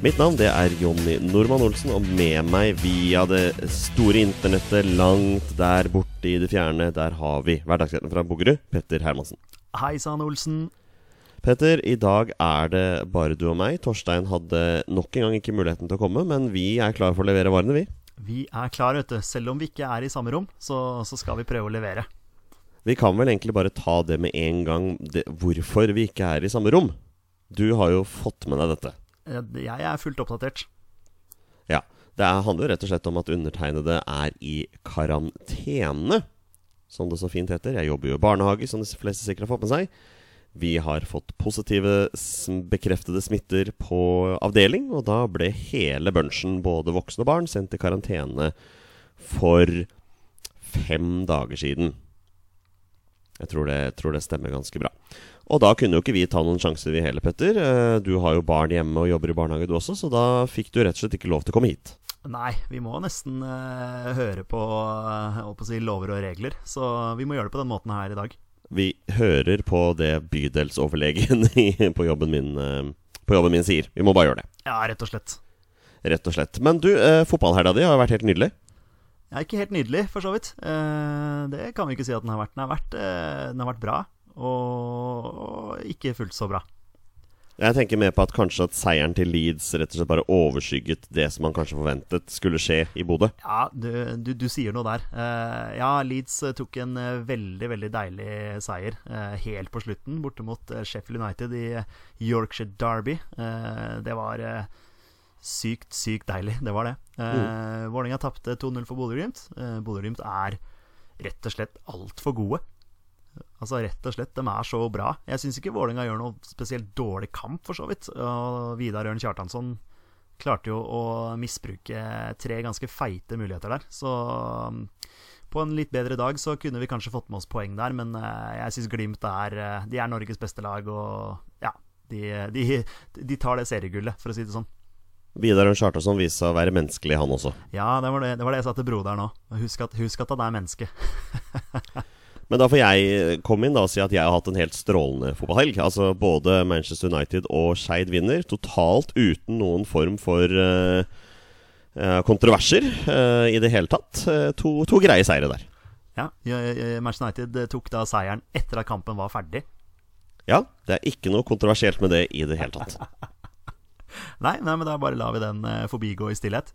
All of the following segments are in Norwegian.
Mitt navn det er Jonny Normann Olsen, og med meg via det store internettet langt der borte i det fjerne, der har vi hverdagsretten fra Bogerud, Petter Hermansen. Hei sann, Olsen. Petter, i dag er det bare du og meg. Torstein hadde nok en gang ikke muligheten til å komme, men vi er klare for å levere varene, vi. Vi er klare, vet du. Selv om vi ikke er i samme rom, så, så skal vi prøve å levere. Vi kan vel egentlig bare ta det med en gang, det, hvorfor vi ikke er i samme rom. Du har jo fått med deg dette. Eh, Jeg er fullt oppdatert. Ja. Det er, handler jo rett og slett om at undertegnede er i karantene, som det så fint heter. Jeg jobber jo i barnehage, som de fleste sikkert har fått med seg. Vi har fått positive, bekreftede smitter på avdeling, og da ble hele bunchen, både voksne og barn, sendt i karantene for fem dager siden. Jeg tror det, tror det stemmer ganske bra. Og da kunne jo ikke vi ta noen sjanser, vi heller, Petter. Eh, Du har jo barn hjemme og jobber i barnehage, du også, så da fikk du rett og slett ikke lov til å komme hit. Nei, vi må nesten uh, høre på, uh, på si, lover og regler. Så vi må gjøre det på den måten her i dag. Vi hører på det bydelsoverlegen på jobben min, uh, på jobben min sier. Vi må bare gjøre det. Ja, rett og slett. Rett og slett. Men du, fotballhelga di har vært helt nydelig. Ja, ikke helt nydelig, for så vidt. Eh, det kan vi ikke si at den har vært. Den har vært, eh, den har vært bra, og, ikke fullt så bra. Jeg tenker mer på at kanskje at seieren til Leeds rett og slett bare overskygget det som man kanskje forventet skulle skje i Bodø. Ja, du, du, du sier noe der. Eh, ja, Leeds tok en veldig, veldig deilig seier helt på slutten, borte mot Sheffield United i Yorkshire Derby. Det var sykt, sykt deilig. Det var det. Mm. Vålerenga tapte 2-0 for Bodø-Glimt. Uh, Bodø-Glimt er rett og slett altfor gode. Altså rett og slett, De er så bra. Jeg syns ikke Vålerenga gjør noe spesielt dårlig kamp, for så vidt. Og Vidar Ørn Kjartansson klarte jo å misbruke tre ganske feite muligheter der. Så um, på en litt bedre dag så kunne vi kanskje fått med oss poeng der, men eh, jeg syns Glimt er, eh, de er Norges beste lag, og ja de, de, de tar det seriegullet, for å si det sånn. Vidar Ørn viser viste seg å være menneskelig, han også. Ja, det var det, det var det jeg sa til broderen òg. Husk, husk at han er menneske. Men da får jeg komme inn da og si at jeg har hatt en helt strålende fotballhelg. Altså Både Manchester United og Skeid vinner, totalt uten noen form for uh, kontroverser uh, i det hele tatt. Uh, to, to greie seire der. Ja, Manchester United tok da seieren etter at kampen var ferdig. Ja, det er ikke noe kontroversielt med det i det hele tatt. Nei, nei men da bare lar vi den eh, forbigå i stillhet.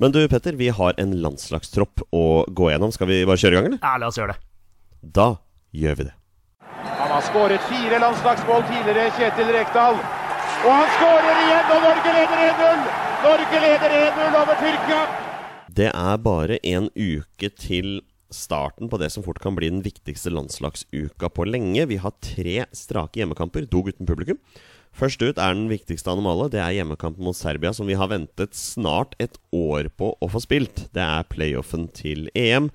Men du Petter, vi har en landslagstropp å gå gjennom. Skal vi bare kjøre i gang, eller? Ja, la oss gjøre det. Da gjør vi det. Han har skåret fire landslagsmål tidligere, Kjetil Rekdal. Og han skårer igjen, og Norge leder 1-0! Norge leder 1-0 over Tyrkia! Det er bare en uke til starten på det som fort kan bli den viktigste landslagsuka på lenge. Vi har tre strake hjemmekamper, dog uten publikum. Først ut er den viktigste av dem alle. Det er hjemmekampen mot Serbia, som vi har ventet snart et år på å få spilt. Det er playoffen til EM.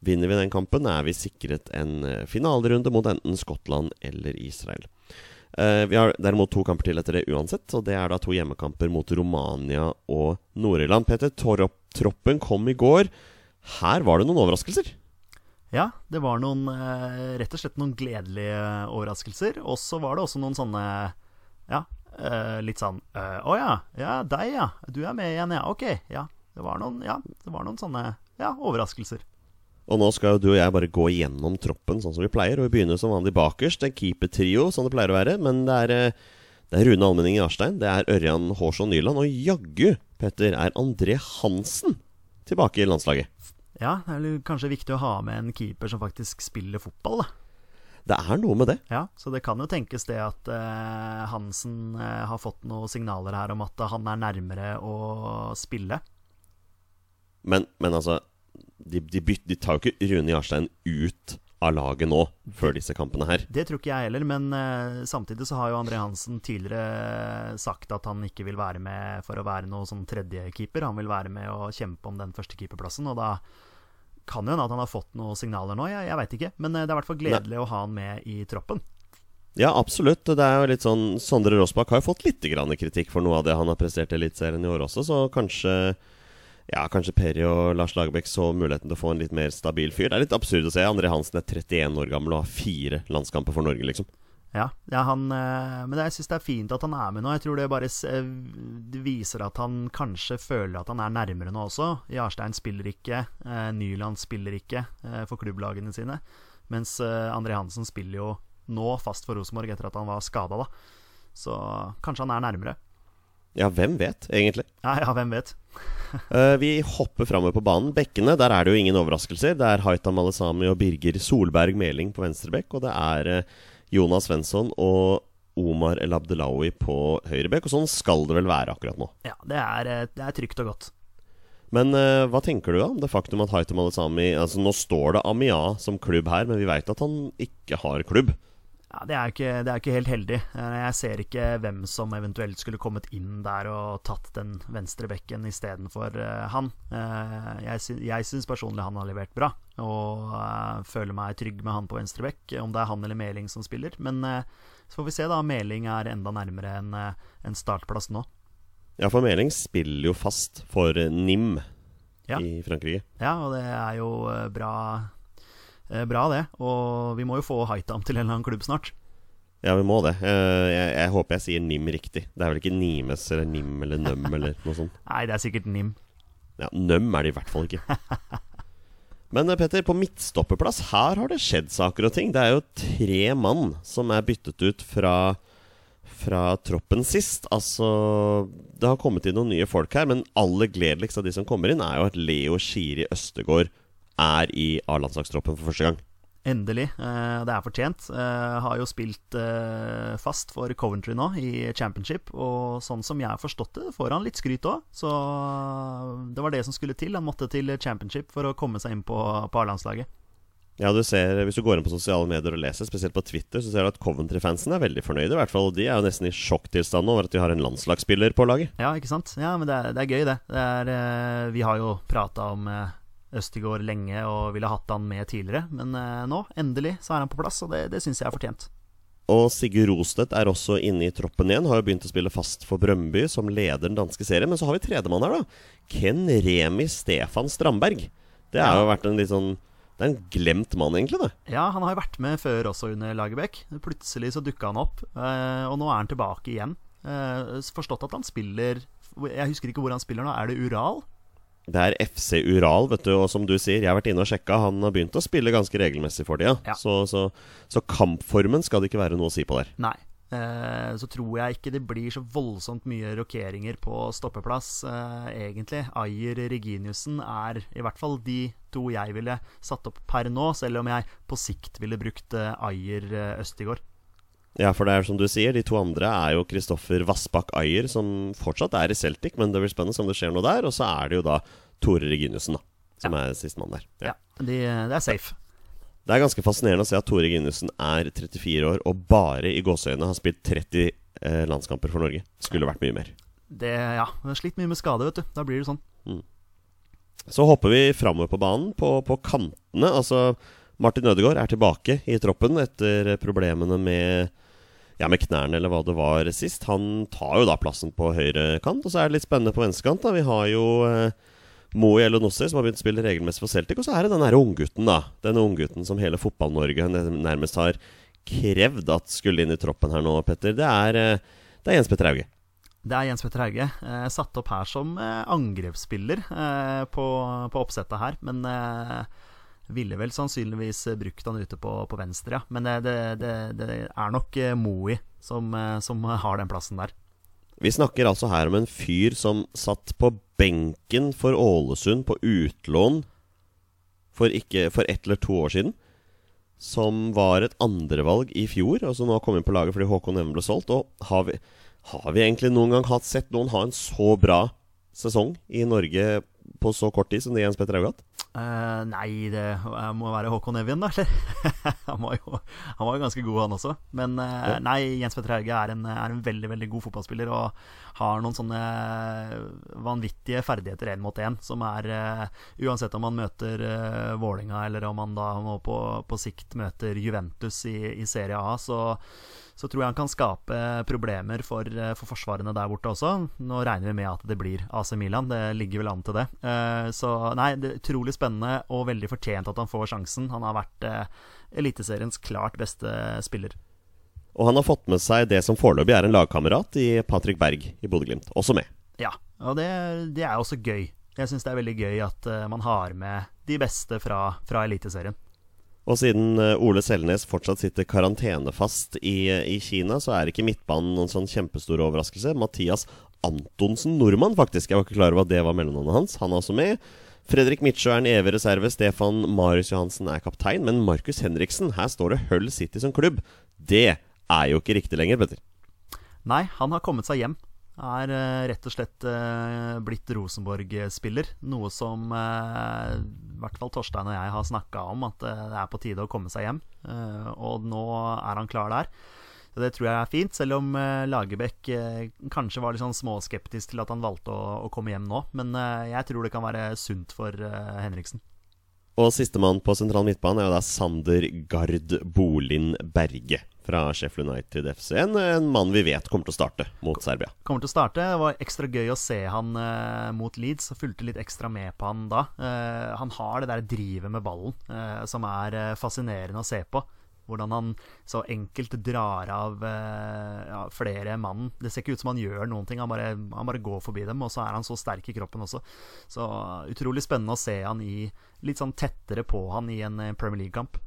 Vinner vi den kampen, er vi sikret en eh, finalerunde mot enten Skottland eller Israel. Eh, vi har derimot to kamper til etter det uansett, og det er da to hjemmekamper mot Romania og Nord-Irland. Peter, Torop troppen kom i går. Her var det noen overraskelser. Ja, det var noen eh, rett og slett noen gledelige overraskelser. Og så var det også noen sånne Ja, eh, litt sånn eh, Å ja, ja, deg ja. Du er med igjen, ja. Ok. Ja. Det var noen, ja, det var noen sånne ja, overraskelser. Og nå skal jo du og jeg bare gå gjennom troppen sånn som vi pleier. Og vi begynner som vanlig bakerst. En keepertrio, som det pleier å være. Men det er, eh, det er Rune Almenning Jarstein, det er Ørjan Hårsson Nyland, og jaggu Petter, er André Hansen tilbake i landslaget. Ja, det er kanskje viktig å ha med en keeper som faktisk spiller fotball, da. Det er noe med det. Ja, så det kan jo tenkes det at eh, Hansen eh, har fått noen signaler her om at han er nærmere å spille. Men, men altså de, de, byt, de tar jo ikke Rune Jarstein ut av laget nå, før disse kampene her. Det tror ikke jeg heller, men eh, samtidig så har jo André Hansen tidligere sagt at han ikke vil være med for å være noe sånn tredjekeeper. Han vil være med og kjempe om den første keeperplassen, og da kan jo hende at han har fått noen signaler nå, jeg, jeg veit ikke. Men eh, det er i hvert fall gledelig å ha han med i troppen. Ja, absolutt. Det er jo litt sånn Sondre Rossbakk har jo fått litt grann kritikk for noe av det han har prestert i Eliteserien i år også, så kanskje ja, kanskje Perry og Lars Lagerbäck så muligheten til å få en litt mer stabil fyr. Det er litt absurd å se. André Hansen er 31 år gammel og har fire landskamper for Norge, liksom. Ja, ja han, eh, men jeg syns det er fint at han er med nå. Jeg tror det bare eh, viser at han kanskje føler at han er nærmere nå også. Jarstein spiller ikke, eh, Nyland spiller ikke for klubblagene sine. Mens André Hansen spiller jo nå fast for Rosenborg etter at han var skada, da. Så kanskje han er nærmere. Ja, hvem vet, egentlig? Ja, ja hvem vet. vi hopper framover på banen. Bekkene, der er det jo ingen overraskelser. Det er Haitam Malesami og Birger Solberg Meling på venstrebekk. Og det er Jonas Svensson og Omar El Abdelawi på høyrebekk. Og sånn skal det vel være akkurat nå. Ja, det er, eh, det er trygt og godt. Men uh, hva tenker du om det faktum at Haitam Alesami altså Nå står det Amia som klubb her, men vi veit at han ikke har klubb. Ja, det er, ikke, det er ikke helt heldig. Eh, jeg ser ikke hvem som eventuelt skulle kommet inn der og tatt den venstre bekken istedenfor uh, han. Uh, jeg, jeg syns personlig han har levert bra, og føler meg trygg med han på venstre bekk. Om det er han eller Meling som spiller. Men så får vi se, da. Meling er enda nærmere enn en startplass nå. Ja, for Meling spiller jo fast for NIM ja. i Frankrike. Ja, og det er jo bra Eh, bra, det. Og vi må jo få Haitam til en eller annen klubb snart. Ja, vi må det. Eh, jeg, jeg, håper jeg sier NIM riktig. Det er vel ikke Nimes eller NIM eller NØM eller noe sånt? Nei, det er sikkert NIM. Ja, NØM er det i hvert fall ikke. Men eh, Petter, på midtstoppeplass, her har det skjedd saker og ting. Det er jo tre mann som er byttet ut fra, fra troppen sist. Altså Det har kommet inn noen nye folk her, men aller gledeligst av de som kommer inn, er jo at Leo Skiri Østegård er i A-landslagstroppen for første gang. Endelig. Eh, det er fortjent. Jeg har jo spilt eh, fast for Coventry nå, i championship. Og sånn som jeg har forstått det, får han litt skryt òg. Så det var det som skulle til. Han måtte til championship for å komme seg inn på, på A-landslaget. Ja, du ser, Hvis du går inn på sosiale medier og leser, spesielt på Twitter, så ser du at Coventry-fansen er veldig fornøyde. I hvert fall De er jo nesten i sjokktilstand over at de har en landslagsspiller på laget. Ja, ikke sant. Ja, men det er, det er gøy, det. det er, vi har jo prata om Østigård lenge og ville hatt han med tidligere. Men eh, nå, endelig, så er han på plass, og det, det syns jeg er fortjent. Og Sigurd Rostedt er også inne i troppen igjen. Har jo begynt å spille fast for Brøndby, som leder den danske serien. Men så har vi tredjemann her, da. Ken Remi Stefan Strandberg. Det har ja. jo vært en litt sånn det er en glemt mann, egentlig. det Ja, han har jo vært med før også under Lagerbäck. Plutselig så dukka han opp, eh, og nå er han tilbake igjen. Eh, forstått at han spiller Jeg husker ikke hvor han spiller nå. Er det Ural? Det er FC Ural, vet du, og som du sier, jeg har vært inne og sjekka. Han har begynt å spille ganske regelmessig for tida. Ja. Så, så, så, kampformen skal det ikke være noe å si på der. Nei. Eh, så tror jeg ikke det blir så voldsomt mye rokeringer på stoppeplass, eh, egentlig. Ayer Reginiussen er i hvert fall de to jeg ville satt opp per nå, selv om jeg på sikt ville brukt eh, Ayer eh, Østigård. Ja, for det er som du sier, de to andre er jo Kristoffer Vassbakk Ayer, som fortsatt er i Celtic, men det blir spennende om det skjer noe der. Og så er det jo da Tore Reginiussen, da, som ja. er sistemann der. Ja, ja de, det er safe. Det er ganske fascinerende å se at Tore Reginiussen er 34 år og bare i gåseøynene har spilt 30 eh, landskamper for Norge. Skulle vært mye mer. Det, ja. Slitt mye med skade, vet du. Da blir det sånn. Mm. Så hopper vi framover på banen, på, på kantene. Altså Martin Ødegaard er tilbake i troppen etter problemene med ja, med knærne, eller hva det var sist. Han tar jo da plassen på høyre kant, og så er det litt spennende på venstrekant. Vi har jo eh, Moe Elonossi, som har begynt å spille regelmessig for Celtic. Og så er det den derre unggutten, da. Denne unggutten som hele Fotball-Norge nærmest har krevd at skulle inn i troppen her nå, Petter. Det er, eh, det er Jens Petter Hauge. Det er Jens Petter Hauge. Eh, satt opp her som eh, angrepsspiller eh, på, på, oppsettet her, men eh, ville vel sannsynligvis brukt han ute på, på venstre, ja. Men det, det, det, er nok Moey Moe som, eh, som, har den plassen der. Vi snakker altså her om en fyr som satt på benken for Ålesund på utlån for, ikke, for ett eller to år siden. Som var et andrevalg i fjor, og som nå har kommet inn på laget fordi Håkon Even ble solgt. Og har vi, har vi egentlig noen gang hatt sett noen ha en så bra sesong i Norge på så kort tid som det Jens Petter Haug Eh, nei, det eh, må være Håkon Evjen, da. eller? han, var jo, han var jo ganske god, han også. Men eh, nei, Jens Petter Hauge er en, er en veldig veldig god fotballspiller og har noen sånne vanvittige ferdigheter én mot én, som er uh, Uansett om han møter uh, Vålinga eller om han da på, på sikt møter Juventus i, i Serie A, så så tror jeg han kan skape problemer for, eh, for, forsvarene der borte også. Nå regner vi med at det blir AC Milan, det ligger vel an til det. Uh, så nei, det er utrolig spennende og veldig fortjent at han får sjansen. Han har vært uh, Eliteseriens klart beste spiller. Og han har fått med seg det som foreløpig er en lagkamerat i Patrick Berg i Bodø-Glimt, også med. Ja, og det, det er også gøy. Jeg syns det er veldig gøy at man har med de beste fra, fra Eliteserien. Og siden eh, Ole Selnes fortsatt sitter karantenefast i, i Kina, så er ikke midtbanen noen sånn kjempestor overraskelse. Mathias Antonsen Nordmann, faktisk. Jeg var ikke klar over at det var mellomnavnet hans. Han er også med. Fredrik Midtsjø er en evig reserve. Stefan Marius Johansen er kaptein. Men Markus Henriksen, her står det Hull City som klubb. Det er jo ikke riktig lenger, Petter. Nei, han har kommet seg hjem er uh, rett og slett uh, blitt Rosenborg-spiller. Noe som uh, i hvert fall Torstein og jeg har snakka om, at det er på tide å komme seg hjem. og nå er han klar der. Så Det tror jeg er fint, selv om Lagerbäck kanskje var litt sånn småskeptisk til at han valgte å komme hjem nå. Men jeg tror det kan være sunt for Henriksen. Og sistemann på sentral midtbane er jo da Sander Gard Bolin Berge fra Sheffield United FC. En, en, mann vi vet kommer til å starte mot Serbia. Kommer til å starte. Det var ekstra gøy å se han eh, mot Leeds. Fulgte litt ekstra med på han da. Eh, han har det der drivet med ballen eh, som er fascinerende å se på. Hvordan han så enkelt drar av ja, flere mann. Det ser ikke ut som han gjør noen ting. Han bare, han bare, går forbi dem, og så er han så sterk i kroppen også. Så utrolig spennende å se han i litt sånn tettere på han i en Premier League-kamp.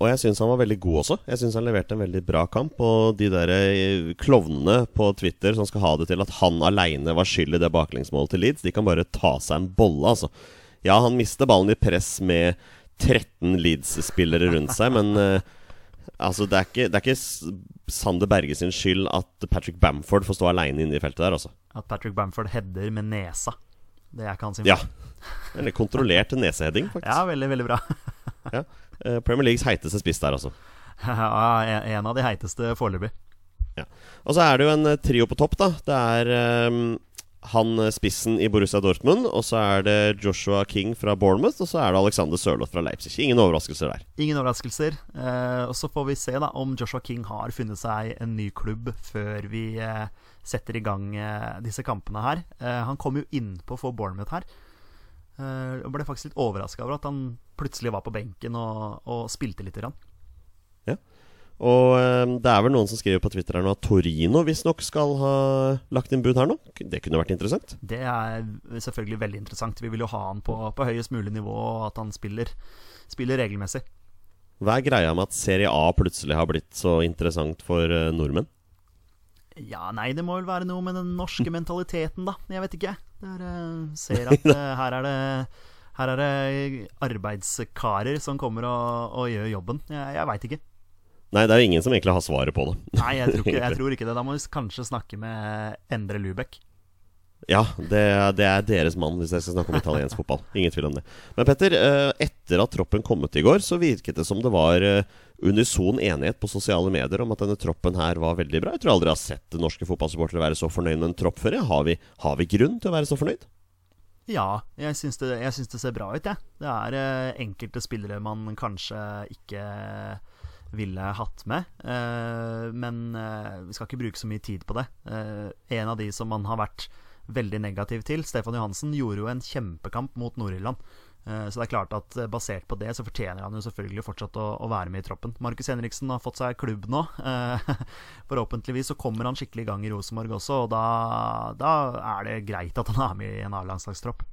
Og jeg syns han var veldig god også. Jeg syns han leverte en veldig bra kamp. Og de der eh, klovnene på Twitter som skal ha det til at han aleine var skyld i det baklengsmålet til Leeds, de kan bare ta seg en bolle, altså. Ja, han mister ballen i press med 13 Leeds-spillere rundt seg, men uh, altså, det er, ikke, det er ikke Sander Berge sin skyld at Patrick Bamford får stå aleine inne i feltet der, altså. At Patrick Bamford header med nesa. Det er ikke hans Ja. Eller kontrollert neseheading, faktisk. Ja, veldig, veldig bra. ja. Eh, Premier Leagues heiteste spiss der, altså. Ja, en av de heiteste foreløpig. Ja. Og så er det jo en eh, trio på topp, da. Det er um, han spissen i Borussia Dortmund, og så er det Joshua King fra Bournemouth, og så er det Alexander Sørloth fra Leipzig. Ingen overraskelser der. Ingen overraskelser. Eh, og så får vi se da om Joshua King har funnet seg en ny klubb før vi eh, setter i gang eh, disse kampene her. han kom jo innpå for Bournemouth her. Jeg ble faktisk litt overraska over at han plutselig var på benken og, og spilte lite grann. Ja. Og um, det er vel noen som skriver på Twitter her nå at Torino visstnok skal ha lagt inn bud her nå. Det kunne vært interessant? Det er selvfølgelig veldig interessant. Vi vil jo ha han på, på høyest mulig nivå, og at han spiller, spiller, regelmessig. Hva er greia med at Serie A plutselig har blitt så interessant for uh, nordmenn? Ja, nei, det må vel være noe med den norske mentaliteten, da. Jeg vet ikke. Der uh, ser at uh, her er det her er det arbeidskarer som kommer og, og gjør jobben. Jeg, jeg veit ikke. Nei, det er jo ingen som egentlig har svaret på det. Nei, jeg tror, ikke, jeg tror ikke det. Da må vi kanskje snakke med Endre Lubek. Ja, det, det, er deres mann, hvis jeg skal snakke om italiensk fotball. Ingen tvil om det. Men Petter, eh, etter at troppen kom ut i går, så virket det som det var eh, unison enighet på sosiale medier om at denne troppen her var veldig bra. Jeg tror aldri jeg har sett norske fotballsupportere være så fornøyd med en tropp før. Har vi, har vi grunn til å være så fornøyd? Ja, jeg syns det, det ser bra ut, jeg. Det er eh, enkelte spillere man kanskje ikke ville hatt med. Men vi skal ikke bruke så mye tid på det. En av de som man har vært veldig negativ til, Stefan Johansen, gjorde jo en kjempekamp mot Nord-Irland. Eh, så det er klart at eh, basert på det så fortjener han jo selvfølgelig fortsatt å, å være med i troppen. Markus Henriksen har fått seg klubb nå. Eh, forhåpentligvis så kommer han skikkelig i gang i Rosenborg også, og da, da er det greit at han er med i en A-landslagstropp.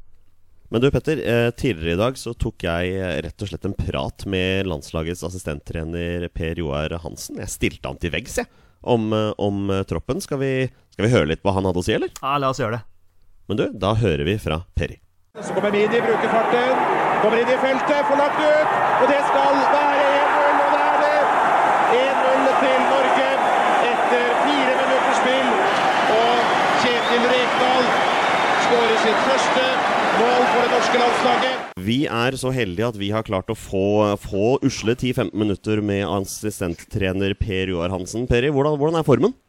Men du Petter, tidligere i dag så tok jeg rett og slett en prat med landslagets assistenttrener Per Joar Hansen. Jeg stilte han til veggs, jeg, om, om troppen. Skal vi, Skal vi høre litt hva han hadde å si, eller? Ja, la oss gjøre det. Men du, da hører vi fra Perry. Så kommer Midi, bruker farten. Kommer inn i feltet, får lagt ut. Og det skal være 1-0, og det er det. 1-0 til Norge etter fire minutters spill. Og Kjetil Rekdal skårer sitt første mål for det norske landslaget. Vi er så heldige at vi har klart å få, få usle 10-15 minutter med assistenttrener Per Joar Hansen. Peri, hvordan, hvordan er formen?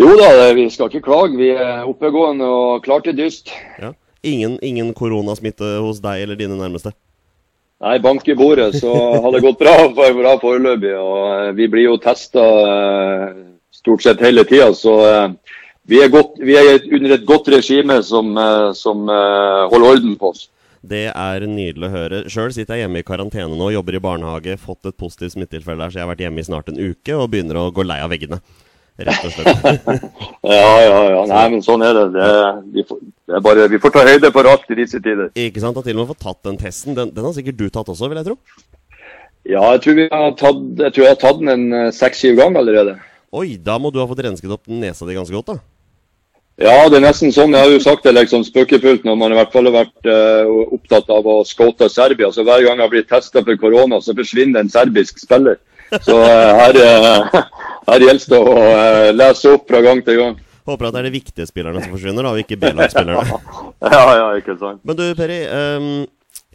Jo da, vi skal ikke klage. Vi er oppegående og klar til dyst. Ja. Ingen, ingen koronasmitte hos deg eller dine nærmeste? Nei, bank i bordet, så har det gått bra, bra foreløpig. Og eh, vi blir jo testa stort sett hele tida, så eh, vi er, godt, vi er under et godt regime som, eh, som eh, holder orden på oss. Det er nydelig å høre. Sjøl sitter jeg hjemme i karantene nå, jobber i barnehage, fått et positivt smittetilfelle der, så jeg har vært hjemme i snart en uke og begynner å gå lei av veggene. Rett og slett. Ja, ja, ja. Nei, men sånn er det. det, vi, får, det er bare, vi får ta høyde for alt i disse tider. Ikke sant? Har til og med fått tatt den testen. Den, den har sikkert du tatt også, vil jeg tro? Ja, jeg tror, vi har tatt, jeg tror jeg har tatt den en eh, seks-syv ganger allerede. Oi, da må du ha fått rensket opp nesa di ganske godt, da. Ja, det er nesten sånn. Jeg har jo sagt det liksom spøkefullt når man i hvert fall har vært uh, opptatt av å scoute Serbia. Så hver gang jeg blir testa for korona, så forsvinner en serbisk spiller. Så eh, her, eh, her gjelder det å eh, lese opp fra gang til gang. Håper at det er de viktige spillerne som forsvinner, da, og ikke B-lagsspillerne. Ja, ja, ikke sant. Men du, Peri. Um,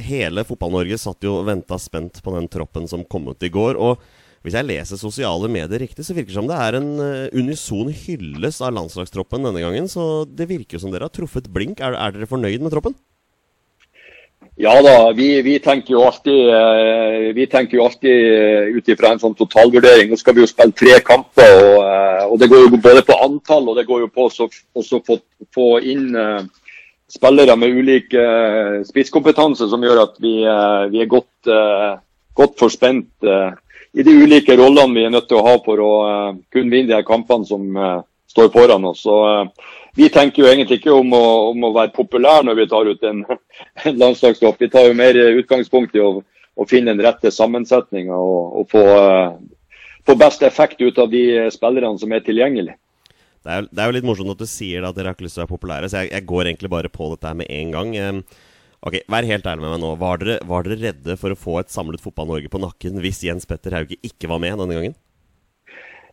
hele Fotball-Norge satt jo og venta spent på den troppen som kom ut i går. og hvis jeg leser sosiale medier riktig, så virker det som det er en unison hyllest av landslagstroppen denne gangen. Så det virker jo som dere har truffet blink. Er, er dere fornøyd med troppen? Ja da, vi, vi tenker jo alltid, eh, vi tenker jo alltid eh, ut ifra en sånn totalvurdering. Nå skal vi jo spille tre kamper, og, eh, og det går jo både på antall og det går jo på å få, inn spillere med ulik spisskompetanse, som gjør at vi, vi er godt, godt forspent i de ulike rollene vi er nødt til å ha for å kunne vinne de her kampene som står foran oss. Så, vi tenker jo egentlig ikke om å, om å være populære når vi tar ut en, en landslagstropp. Vi tar jo mer utgangspunkt i å, å finne den rette sammensetninga og, og få, uh, få best effekt ut av de spillerne som er tilgjengelige. Det er, det er jo litt morsomt at du sier at dere har ikke lyst til å være populære, så jeg, jeg går egentlig bare på dette her med en gang. Ok, Vær helt ærlig med meg nå. Var dere, var dere redde for å få et samlet Fotball-Norge på nakken hvis Jens Petter Hauge ikke var med denne gangen?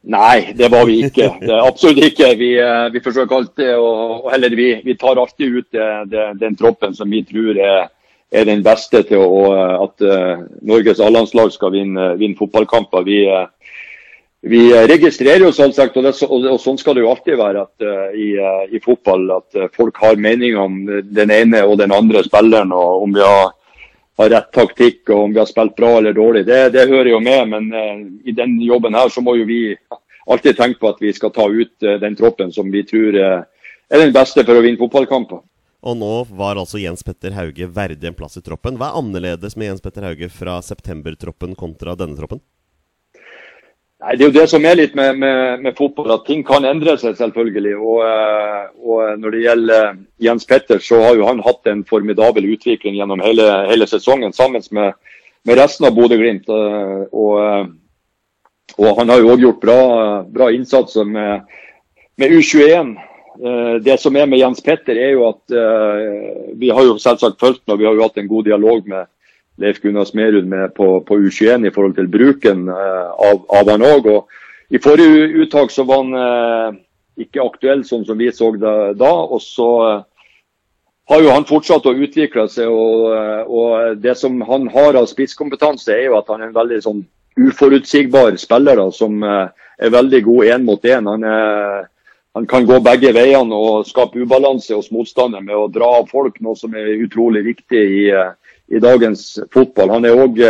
Nei, det var vi ikke. Absolutt ikke. Vi, eh, vi forsøker alltid og heller vi, vi tar alltid ut det, det, den troppen som vi tror er, er den beste til å, at uh, Norges A-landslag skal vinne, vinne fotballkamper. Vi, uh, vi registrerer jo selvsagt, og, det, og, og sånn skal det jo alltid være at, uh, i, eh, i fotball, at eh, folk har meninger om den ene og den andre spilleren. og om vi har har rett taktikk og om vi har spilt bra eller dårlig. Det, det hører jo med, men uh, i den jobben her så må jo vi alltid tenke på at vi skal ta ut uh, den troppen som vi tror uh, er den beste for å vinne fotballkamper. Og nå var altså Jens Petter Hauge verdig en plass i troppen. Hva er annerledes med Jens Petter Hauge fra septembertroppen kontra denne troppen? Nei, Det er jo det som er litt med, med, med fotball, at ting kan endre seg selvfølgelig. Og, eh, og når det gjelder eh, Jens Petter, så har jo han hatt en formidabel utvikling gjennom hele, hele sesongen sammen med, med resten av Bodø-Glimt. eh, Og, eh, og han har jo òg gjort bra, bra innsatser med, med U21. Eh, Det som er med Jens Petter, er jo at eh, vi har jo selvsagt fulgt med, og vi har jo hatt en god dialog med Leif Gunnar Smerud med på, på U21 i forhold til bruken eh, av, av han òg. I forrige uttak så var han eh, ikke aktuell sånn som vi så da. da og så eh, har jo han fortsatt å utvikle seg. Og, og det som han har av spisskompetanse, er jo at han er en veldig sånn uforutsigbar spiller da, som er veldig god én mot én. Han, han kan gå begge veiene og skape ubalanse hos motstander med å dra av folk, noe som er utrolig viktig i, i dagens fotball. Han er òg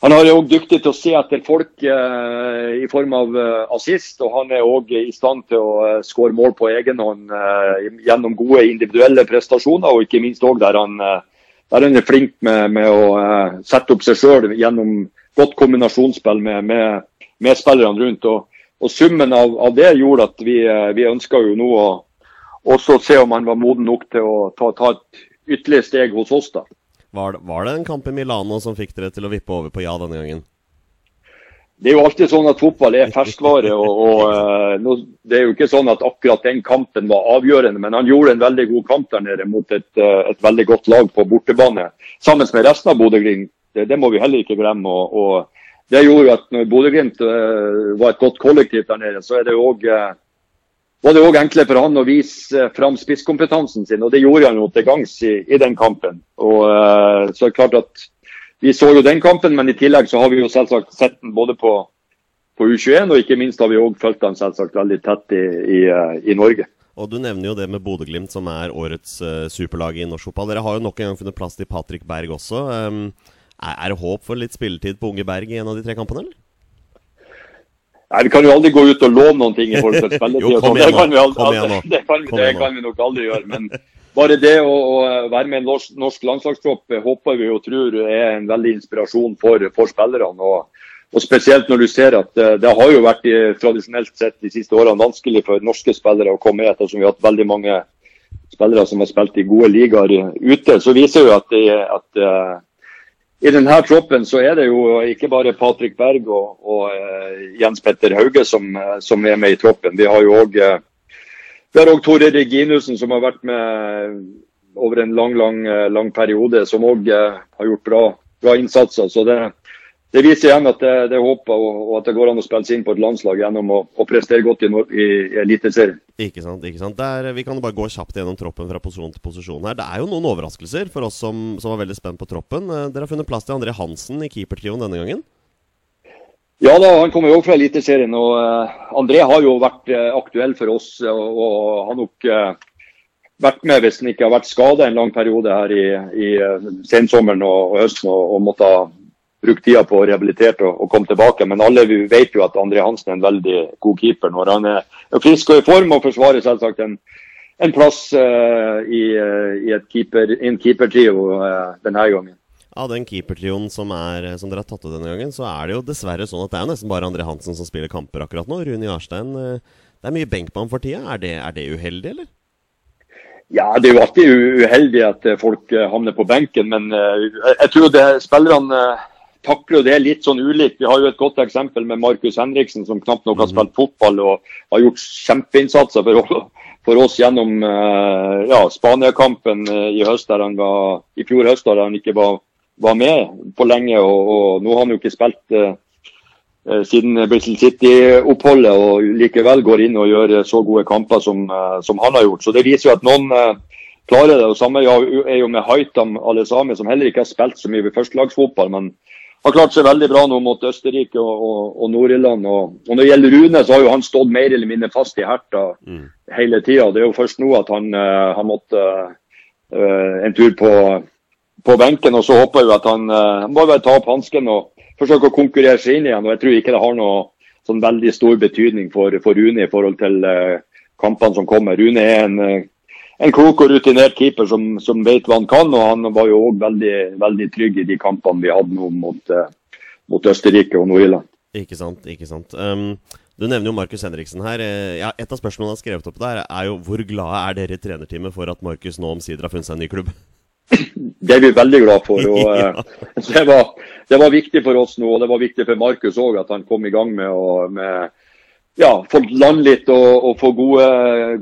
han er òg dyktig til å se etter folk eh, i form av eh, assist, og han er òg i stand til å eh, skåre mål på egen hånd eh, gjennom gode individuelle prestasjoner, og ikke minst òg der, eh, der han er flink med, med å eh, sette opp seg sjøl gjennom godt kombinasjonsspill med, med, med spillerne rundt. Og, og Summen av, av det gjorde at vi, eh, vi ønska jo nå å også se om han var moden nok til å ta, ta et ytterligere steg hos oss. da. Var, var det en kamp i Milano som fikk dere til å vippe over på ja denne gangen? det er jo alltid sånn at fotball er ferskvare. og, og uh, nå, Det er jo ikke sånn at akkurat den kampen var avgjørende, men han gjorde en veldig god kamp der nede mot et, uh, et veldig godt lag på bortebane. Sammen med resten av Bodø-Glimt. Det, det, må vi heller ikke glemme. og, og det gjorde jo at når Bodø-Glimt uh, var et godt kollektiv der nede, så er det òg var det òg enklere for han å vise fram spisskompetansen sin, og det gjorde han jo til gangs i, i den kampen. Og så er det klart at vi så jo den kampen, men i tillegg så har vi jo selvsagt sett den både på, på U21, og ikke minst har vi òg fulgt den selvsagt veldig tett i, i, i, Norge. Og Du nevner jo det med Bodø-Glimt, som er årets uh, superlag i norsk fotball. Dere har jo nok en gang funnet plass til Patrick Berg også. Um, er, det håp for litt spilletid på unge Berg i en av de tre kampene, eller? Nei, Vi kan jo aldri gå ut og låne noen ting i forhold til spilletid. jo, kom igjen, det, kan vi aldri, det, kan, det kan vi nok aldri gjøre. men bare det å, å være med i en norsk, norsk landslagstropp eh, håper vi og tror er en veldig inspirasjon for, for spillerne. Og, og, Spesielt når du ser at det, eh, har jo vært eh, tradisjonelt sett de siste årene vanskelig for norske spillere å komme etter, som vi har hatt veldig mange spillere som har spilt i gode ligaer ute. Så viser jo at, det, at i denne troppen så er det jo ikke bare Patrick Berg og, og uh, Jens Petter Hauge som, som, er med i troppen. Vi har jo også uh, har Tore Reginussen, som har vært med over en lang lang, eh, lang periode, som òg uh, har gjort bra, bra innsatser. Så det, det, viser igjen at det, det er håp og, og, at det går an å spille seg inn på et landslag gjennom å, å prestere godt i, i, i Eliteserien. Ikke sant. ikke sant. Der, vi kan bare gå kjapt gjennom troppen fra posisjon til posisjon her. Det er jo noen overraskelser for oss som, som var veldig spent på troppen. Eh, dere har funnet plass til André Hansen i keepertrioen denne gangen? Ja da, han kommer jo også fra Eliteserien. og uh, André har jo vært uh, aktuell for oss. Og, og har nok uh, vært med hvis han ikke har vært skada en lang periode her i, i sensommeren og, og høsten og, og måtte ha brukt tida på å rehabilitere og, og komme tilbake. Men alle vi vet jo at André Hansen er en veldig god keeper når han er frisk og i form og forsvarer selvsagt en, en plass i, i keeper, en keepertrio denne gangen av den keepertrioen som, som dere har tatt ut denne gangen, så er det jo dessverre sånn at det er jo nesten bare André Hansen som spiller kamper akkurat nå. Rune Jarstein eh, Det er mye benk på ham for tida. Er det, er det, uheldig, eller? Ja, det er jo alltid uheldig at eh, folk eh, havner på benken, men jeg tror det spillerne takler det litt sånn ulikt. Vi har jo et godt eksempel med Markus Henriksen, som knapt nok har mhm. spilt fotball og har gjort kjempeinnsatser for, for oss gjennom ja, Spania-kampen i høst der han var, i fjor høst der han ikke var var med på lenge. Og, og nå har han jo ikke spilt eh, eh siden Bristol City-oppholdet, og likevel går inn og gjør så gode kamper som, eh, som, han har gjort. Så Det viser jo at noen eh, klarer det. og Samme er jo med Haitam Alesami, som heller ikke har spilt så mye ved førstelagsfotball. men har klart seg veldig bra nå mot Østerrike og, og, og Nord-Irland. Og, og, Når det gjelder Rune, så har jo han stått mer eller mindre fast i Herta mm. hele tida. Det er jo først nå at han uh, har måttet uh, en tur på på benken. og Så håper jeg at han uh, må bare ta opp hansken og forsøke å konkurrere seg inn igjen. og Jeg tror ikke det har noe sånn veldig stor betydning for, for Rune i forhold til kampene som kommer. Rune er en, en klok og rutinert keeper som, som, vet hva han kan. og Han var jo òg veldig, veldig trygg i de kampene vi hadde nå mot, mot Østerrike og Nord-Irland. Ikke sant, ikke sant. Um, du nevner jo Markus Henriksen her. Ja, et av spørsmålene jeg har skrevet opp der, er jo hvor glade er dere i trenerteamet for at Markus nå omsider har funnet seg en ny klubb? Det er vi veldig glad for. og ja. det, var, det, var, viktig for oss nå, og det var viktig for Markus òg at han kom i gang med å med, ja, få lande litt og, og, få gode,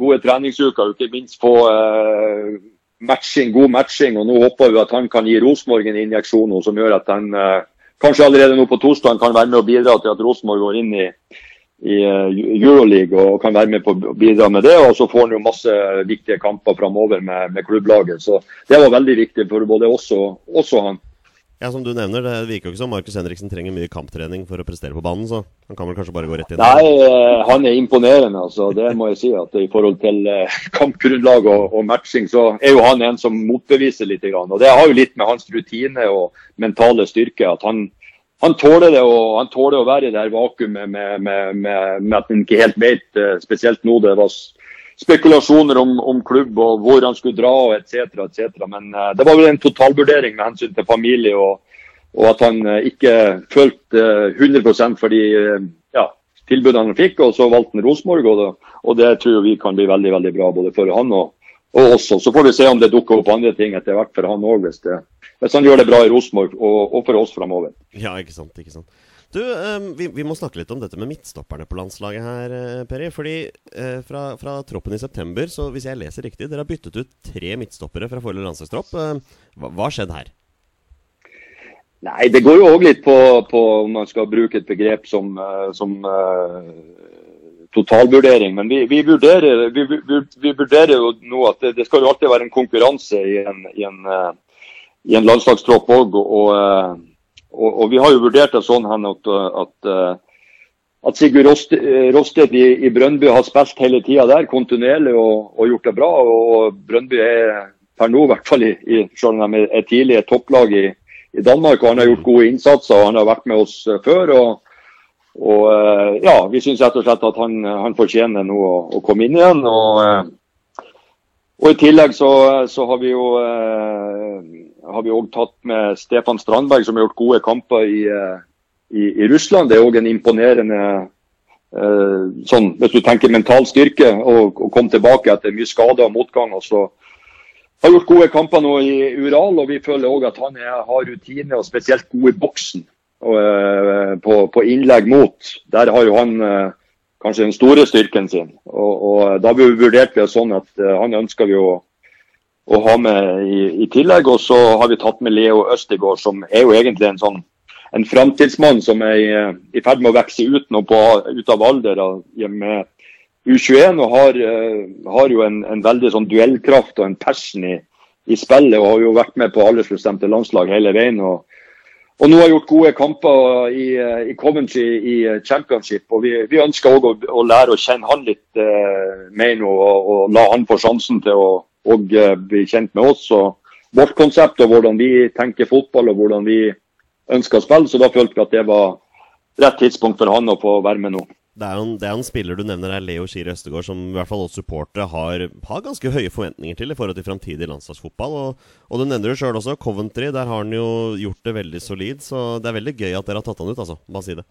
gode treningsuker. Ikke minst få uh, matching, god matching. og Nå håper vi at han kan gi Rosenborg en injeksjon som gjør at han uh, kanskje allerede nå på torsdag kan være med og bidra til at Rosenborg går inn i i eh, Euroleague og kan være med på å bidra med det. Og så får han jo masse viktige kamper framover med, med, klubblaget. Så det var veldig viktig for både oss og, også han. Ja, Som du nevner, det virker jo ikke som Markus Henriksen trenger mye kamptrening for å prestere på banen, så han kan vel kanskje bare gå rett inn? Nei, eh, han er imponerende, altså. Det må jeg si. at I forhold til eh, kampgrunnlag og, og matching, så er jo han en som motbeviser litt. Og det har jo litt med hans rutine og mentale styrke at han han tåler det, og han tåler å være i det her vakuumet med, med, med, med, at han ikke helt vet, eh, spesielt nå det var spekulasjoner om, om klubb og hvor han skulle dra og etc. etc. Men uh, det var vel en totalvurdering med hensyn til familie og, og at han uh, ikke følte uh, 100 for de ja, tilbudene han fikk. og Så valgte han Rosenborg, og, og det tror vi kan bli veldig veldig bra både for han og, og oss. Så får vi se om det dukker opp andre ting etter hvert for han òg, hvis hvis han gjør det bra i Rosenborg og, og, for oss framover. Ja, ikke sant. ikke sant. Du, eh, vi, vi, må snakke litt om dette med midtstopperne på landslaget her, eh, Peri. Fordi eh, fra, fra, troppen i september, så hvis jeg leser riktig, dere har byttet ut tre midtstoppere fra forrige landslagstropp. Eh, hva har skjedd her? Nei, Det går jo òg litt på, på, om man skal bruke et begrep som, som uh, totalvurdering. Men vi, vi, vurderer, vi, vurderer, jo nå at det, det, skal jo alltid være en konkurranse i en, i en, i en landslagstropp òg. Og, og, og, vi har jo vurdert det sånn at, at, at Sigurd Rosted i, i, Brøndby har spilt hele tida der, kontinuerlig og, og, gjort det bra. Og Brøndby er per nå, i hvert fall i, selv om de er tidlig et topplag i, i Danmark. og Han har gjort gode innsatser og han har vært med oss eh, før. og, og eh, ja, Vi syns rett slett at han, han fortjener nå å, å, komme inn igjen. og, eh, og I tillegg så, så har vi jo har vi også tatt med Stefan Strandberg, som har gjort gode kamper i, i, i Russland. Det er òg en imponerende sånn, hvis du tenker mental styrke, å komme tilbake etter mye skade og motgang. og så har gjort gode kamper nå i Ural, og vi føler òg at han er, har rutine og spesielt god i boksen og, eh, på, på, innlegg mot. Der har jo han eh, kanskje den store styrken sin. Og, og Da vurderte vi det sånn at uh, han ønsker vi å, å ha med i, i, tillegg. Og så har vi tatt med Leo Østegård, som er jo egentlig en sånn en framtidsmann som er i, ferd med å vokse ut, nå på, ut av alder med U21 og har, eh, har jo en, en, veldig sånn duellkraft og en passion i, i, spillet. og Har jo vært med på aldersbestemte landslag hele veien. og, og nå har gjort gode kamper i, i Coventry i championship. og Vi, vi ønsker òg å, å, lære å kjenne han litt eh, mer nå, og, og, la han få sjansen til å og, eh, bli kjent med oss. og Vårt konsept og hvordan vi tenker fotball og hvordan vi ønsker å spille. Så da følte vi at det var rett tidspunkt for han å få være med nå det er, en, det er en spiller du nevner her, Leo Skier Østegård, som i hvert fall oss supportere har, har, ganske høye forventninger til i forhold til framtidig landslagsfotball. Og, og, du nevner det sjøl også, Coventry. Der har han jo gjort det veldig solid. Så det er veldig gøy at dere har tatt han ut, altså. Bare si det.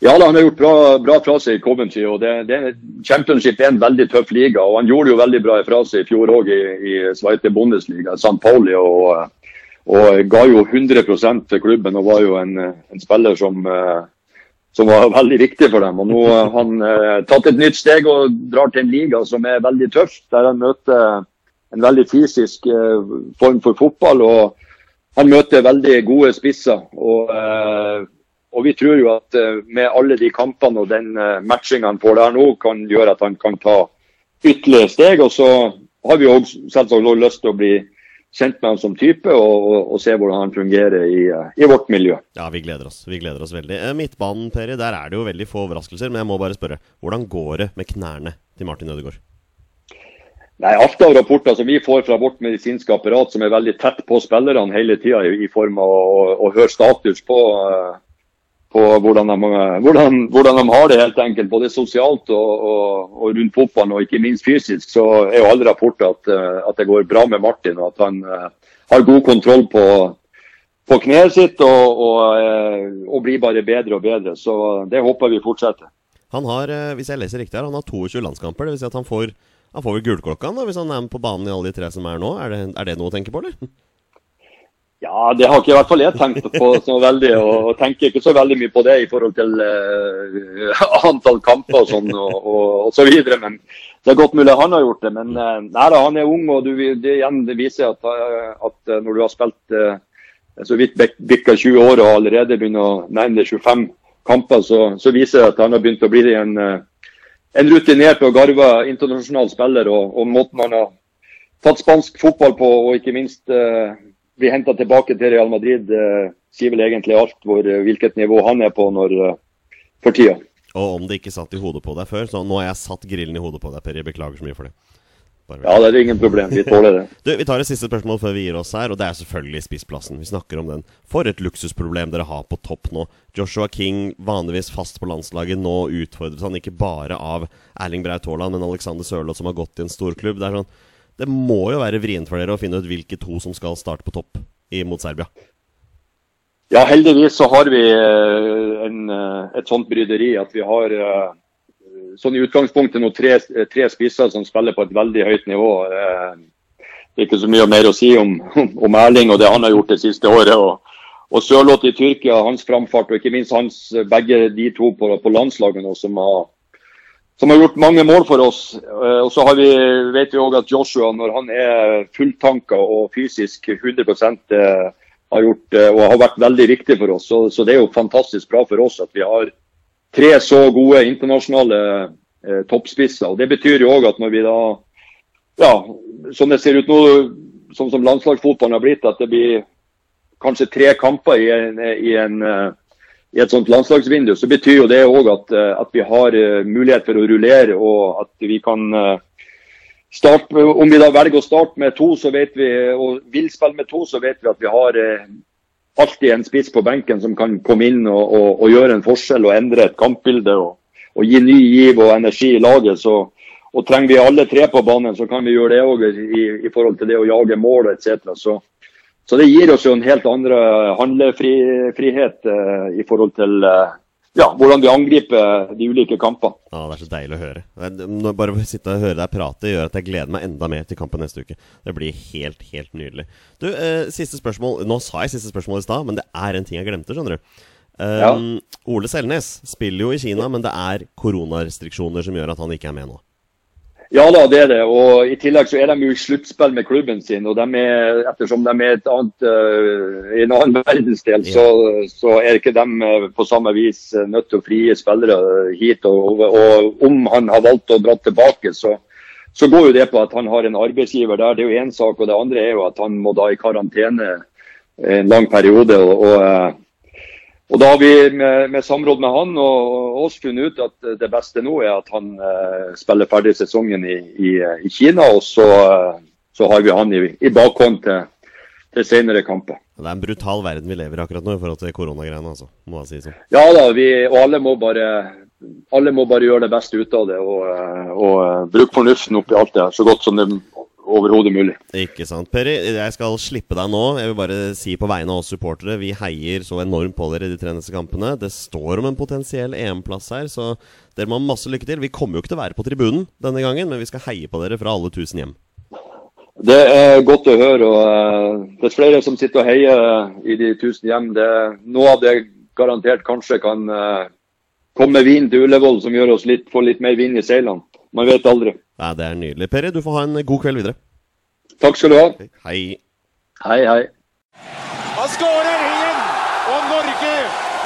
Ja, da, han har gjort bra, bra fra seg i Coventry. og det, det, Championship er en veldig tøff liga. og Han gjorde jo veldig bra fra seg i fjor òg i, i Sveite Bundesliga, St. Pauli. og, og ga jo 100 til klubben og var jo en, en spiller som uh, som var veldig viktig for dem. Og Nå har han eh, tatt et nytt steg og drar til en liga som er veldig tøff, der han møter en veldig fysisk eh, form for fotball. og Han møter veldig gode spisser. og, eh, og Vi tror jo at eh, med alle de kampene og den eh, matchinga han får der nå, kan gjøre at han kan ta ytterligere steg. og Så har vi òg selvsagt lyst til å bli kjent med han som type og, og, og se hvordan han fungerer i, i, vårt miljø. Ja, vi gleder oss. Vi gleder oss veldig. Eh, midtbanen, Peri, der er det jo veldig få overraskelser. Men jeg må bare spørre, hvordan går det med knærne til Martin Ødegaard? Nei, Alt av rapporter som vi får fra vårt medisinske apparat, som er veldig tett på spillerne hele tida, i form av å, å, høre status på, på hvordan de, hvordan, hvordan de, har det, helt enkelt. Både sosialt og, og, og rundt fotballen, og ikke minst fysisk. Så er jo alle rapporter at, eh, at, det går bra med Martin, og at han uh, har god kontroll på, på kneet sitt og, uh, og, blir bare bedre og bedre. Så det håper vi fortsetter. Han har, hvis jeg leser riktig her, han har 22 landskamper. Det vil si at han får, han får vel gulklokka hvis han er med på banen i alle de tre som er nå. Er det, er det noe å tenke på, eller? Ja, det har ikke i hvert fall jeg tenkt på så veldig. Og, tenker ikke så veldig mye på det i forhold til uh, antall kamper og sånn og, og, og, så videre. Men det er godt mulig han har gjort det. Men uh, nei han er ung, og du, det, igjen, det viser at, uh, at når du har spilt så vidt bikka 20 år og allerede begynner å nærme deg 25 kamper, så, så, viser det at han har begynt å bli en, en rutinert og garva internasjonal spiller. Og, og måten han har tatt spansk fotball på, og ikke minst blir henta tilbake til Real Madrid, eh, sier vel egentlig alt hvor, eh, hvilket nivå han er på når, eh, for tida. Og om det ikke satt i hodet på deg før, så nå har jeg satt grillen i hodet på deg, Per. Jeg beklager så mye for det. Ja, det er ingen problem. Vi tåler det. du, Vi tar et siste spørsmål før vi gir oss her, og det er selvfølgelig spissplassen. Vi snakker om den. For et luksusproblem dere har på topp nå. Joshua King, vanligvis fast på landslaget, nå utfordres han ikke bare av Erling Braut Haaland, men Alexander Sørloth, som har gått i en stor klubb. Det er sånn det må jo være vrient for dere å finne ut hvilke to som skal starte på topp mot Serbia. Ja, heldigvis så har vi eh, en, eh, et sånt bryderi at vi har eh, sånn i utgangspunktet nå tre, tre, spisser som spiller på et veldig høyt nivå. Det er ikke så mye mer å si om, om Erling og det han har gjort det siste året. og og Sørloth i Tyrkia, hans framfart, og ikke minst hans, begge de to på, på landslaget nå, som har, som har gjort mange mål for oss. Eh, og så vi, vet vi òg at Joshua, når han er fulltanka og fysisk 100 eh, har gjort og har vært veldig viktig for oss. Så, så, det er jo fantastisk bra for oss at vi har tre så gode internasjonale eh, toppspisser. og Det betyr jo òg at når vi da, ja, som det ser ut nå, sånn som landslagsfotballen har blitt, at det blir kanskje tre kamper i, en, i, en, eh, i et sånt landslagsvindu, så betyr jo det òg at, eh, at, vi har eh, mulighet for å rullere og at vi kan starte Om vi da velger å starte med to så vet vi, og vil spille med to, så vet vi at vi har alltid en spiss på benken som kan komme inn og, og, og gjøre en forskjell og endre et kampbilde og, og gi ny giv og energi i laget. Så, og trenger vi alle tre på banen, så kan vi gjøre det òg i, i, forhold til det å jage mål etc. Så så det gir oss jo en helt andre handlefrihet uh, i forhold til uh, ja, hvordan vi angriper de ulike kampene. Ja, Det er så deilig å høre. Jeg, bare å sitte og høre deg prate gjør at jeg gleder meg enda mer til kampen neste uke. Det blir helt, helt nydelig. Du, uh, siste spørsmål. Nå sa jeg siste spørsmål i stad, men det er en ting jeg glemte, skjønner du. Um, ja. Ole Selnes spiller jo i Kina, men det er koronarestriksjoner som gjør at han ikke er med nå. Ja da, det er det. Og I tillegg så er de jo i sluttspill med klubben sin. og de er, Ettersom de er et annet, uh, i en annen verdensdel, ja. så, så, er ikke de uh, på samme vis uh, nødt til å frie spillere hit. Og, og, om han har valgt å dra tilbake, så, så, går jo det på at han har en arbeidsgiver der. Det er jo én sak. Og det andre er jo at han må da i karantene en lang periode. og, og og Da har vi med, med, samråd med han og oss funnet ut at det beste nå er at han eh, spiller ferdig sesongen i, i, i Kina. Og så, eh, så, har vi han i, i bakhånd til, til senere kamper. Det er en brutal verden vi lever i akkurat nå i forhold til koronagreiene. Altså, må jeg si sånn. Ja da, vi, og alle må, bare, alle må bare gjøre det beste ut av det. Og, eh, og uh, bruke fornuften oppi alt det så godt som det overhodet mulig. Ikke sant. Peri, jeg skal slippe deg nå. Jeg vil bare si på vegne av oss supportere, vi heier så enormt på dere i de tre neste kampene. Det står om en potensiell EM-plass her, så dere må ha masse lykke til. Vi kommer jo ikke til å være på tribunen denne gangen, men vi skal heie på dere fra alle tusen hjem. Det er godt å høre. og uh, Det er flere som sitter og heier i de tusen hjem. Det, noe av det garantert kanskje kan uh, komme vin til Ullevål som gjør oss litt, får litt mer vind i seilene. Man vet aldri. Ja, Det er nydelig. Peri, du får ha en god kveld videre. Takk skal du ha. Hei. Hei, hei. Han skårer igjen! Og Norge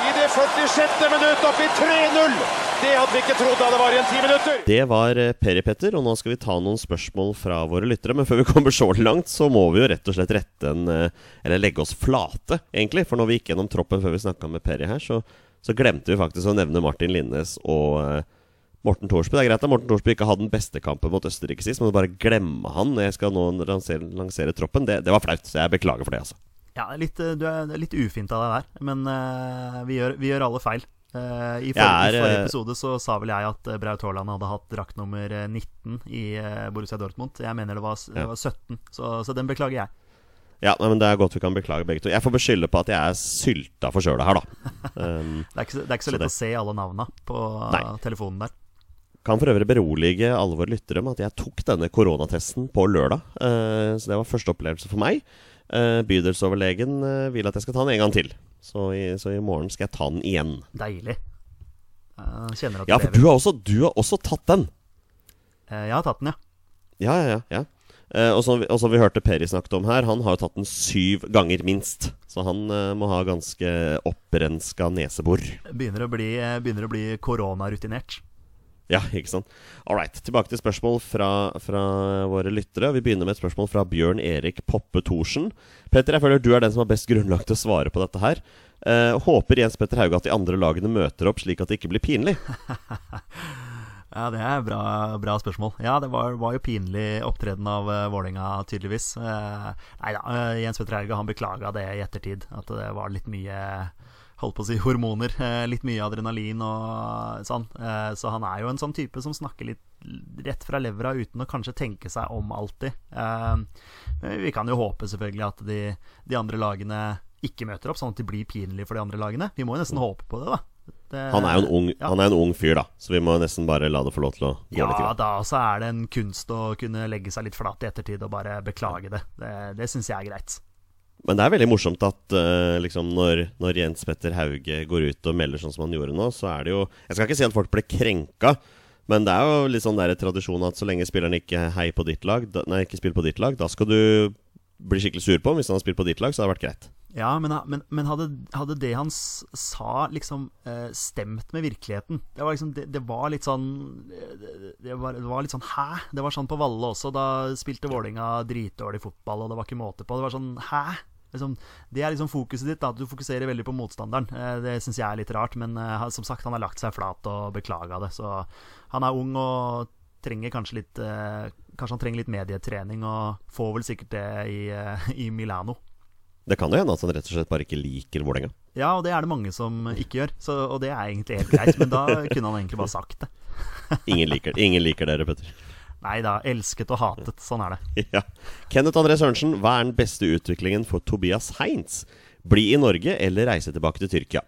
i det 46. minutt opp i 3-0! Det hadde vi ikke trodd da det var igjen ti minutter. Det var eh, Peri Petter, og nå skal vi ta noen spørsmål fra våre lyttere. Men før vi kommer så langt, så må vi jo rett og slett rette en eh, Eller legge oss flate, egentlig. For når vi gikk gjennom troppen før vi snakka med Peri her, så, så, glemte vi faktisk å nevne Martin Linnes og eh, Morten Thorsby. Det er greit at Morten Thorsby ikke hadde den beste kampen mot Østerrike sist, men å bare glemme han når jeg skal nå lansere, lansere troppen, det, det, var flaut. Så jeg beklager for det, altså. Ja, litt, du er litt ufint av deg der, men uh, vi, gjør, vi, gjør, alle feil. Uh, i, for, er, I, forrige eh, episode så sa vel jeg at Braut Haaland hadde hatt drakt nummer 19 i Borussia Dortmund. Jeg mener det var, det var 17, så, så, den beklager jeg. Ja, men Det er godt vi kan beklage begge to. Jeg får beskylde på at jeg er sylta forkjøla her, da. Um, det, er ikke, det, er ikke, så lett det. å se alle navna på nei. telefonen der. Kan for øvrig berolige alle våre lyttere med at jeg tok denne koronatesten på lørdag. Uh, så det var første opplevelse for meg. Uh, bydelsoverlegen uh, vil at jeg skal ta den en gang til. Så i, så i morgen skal jeg ta den igjen. Deilig. kjenner at du ja, for du har, også, du har, også, tatt den. jeg har tatt den, ja. Ja, ja, ja. ja. Og, som, og, som, vi hørte Peri snakket om her, han har jo tatt den syv ganger minst. Så han uh, må ha ganske opprenska nesebor. Begynner å bli, begynner å bli koronarutinert. Ja, ikke sant. All right. Tilbake til spørsmål fra, fra, våre lyttere. Vi begynner med et spørsmål fra Bjørn Erik Poppe Thorsen. Petter, jeg føler du er den som har best grunnlag til å svare på dette her. Eh, håper Jens Petter Hauge at de andre lagene møter opp, slik at det ikke blir pinlig? ja, det er bra, bra, spørsmål. Ja, det var, var jo pinlig opptreden av uh, Vålerenga, tydeligvis. Uh, nei da, uh, Jens Petter Hauge han beklaga det i ettertid. At det var litt mye holdt på å si hormoner. Eh, litt mye adrenalin og sånn. Eh, så han er jo en sånn type som snakker litt rett fra levra uten å kanskje tenke seg om alltid. Eh, men vi kan jo håpe selvfølgelig at de, de andre lagene ikke møter opp, sånn at de blir pinlige for de andre lagene. Vi må jo nesten håpe på det, da. Det, han, er ung, ja. han, er en ung, fyr, da, så vi må nesten bare la det få lov til å gå ja, litt. Ja, da så er det en kunst å kunne legge seg litt flat i ettertid og bare beklage det. Det, det syns jeg er greit. Men det er veldig morsomt at uh, liksom når, når Jens Petter Hauge går ut og melder sånn som han gjorde nå, så er det jo Jeg skal ikke si at folk ble krenka, men det er jo litt sånn der tradisjon at så lenge spilleren ikke heier på ditt lag, da, nei, ikke spiller på ditt lag, da skal du bli skikkelig sur på ham. Hvis han har spilt på ditt lag, så hadde det vært greit. Ja, men, men, men hadde, hadde det han sa, liksom eh, stemt med virkeligheten? Det var liksom Det, det var litt sånn det, det, var, det var litt sånn Hæ? Det var sånn på Valle også. Da spilte Vålinga dritdårlig fotball, og det var ikke måte på. Det var sånn Hæ? Liksom, det er liksom fokuset ditt. da Du fokuserer veldig på motstanderen. Eh, det syns jeg er litt rart, men eh, som sagt, han har lagt seg flat og beklaga det. Så han er ung og trenger kanskje litt eh, Kanskje han trenger litt medietrening, og får vel sikkert det i, eh, i Milano. Det kan jo hende at han rett og slett bare ikke liker Vålerenga. Ja, og det er det mange som ikke gjør, så, og det er egentlig helt greit. Men da kunne han egentlig bare sagt det. Ingen liker, ingen liker dere, Petter. Nei da, elsket og hatet. Sånn er det. Ja. Kenneth André Sørensen, hva er den beste utviklingen for Tobias Heinz? Bli i Norge eller reise tilbake til Tyrkia?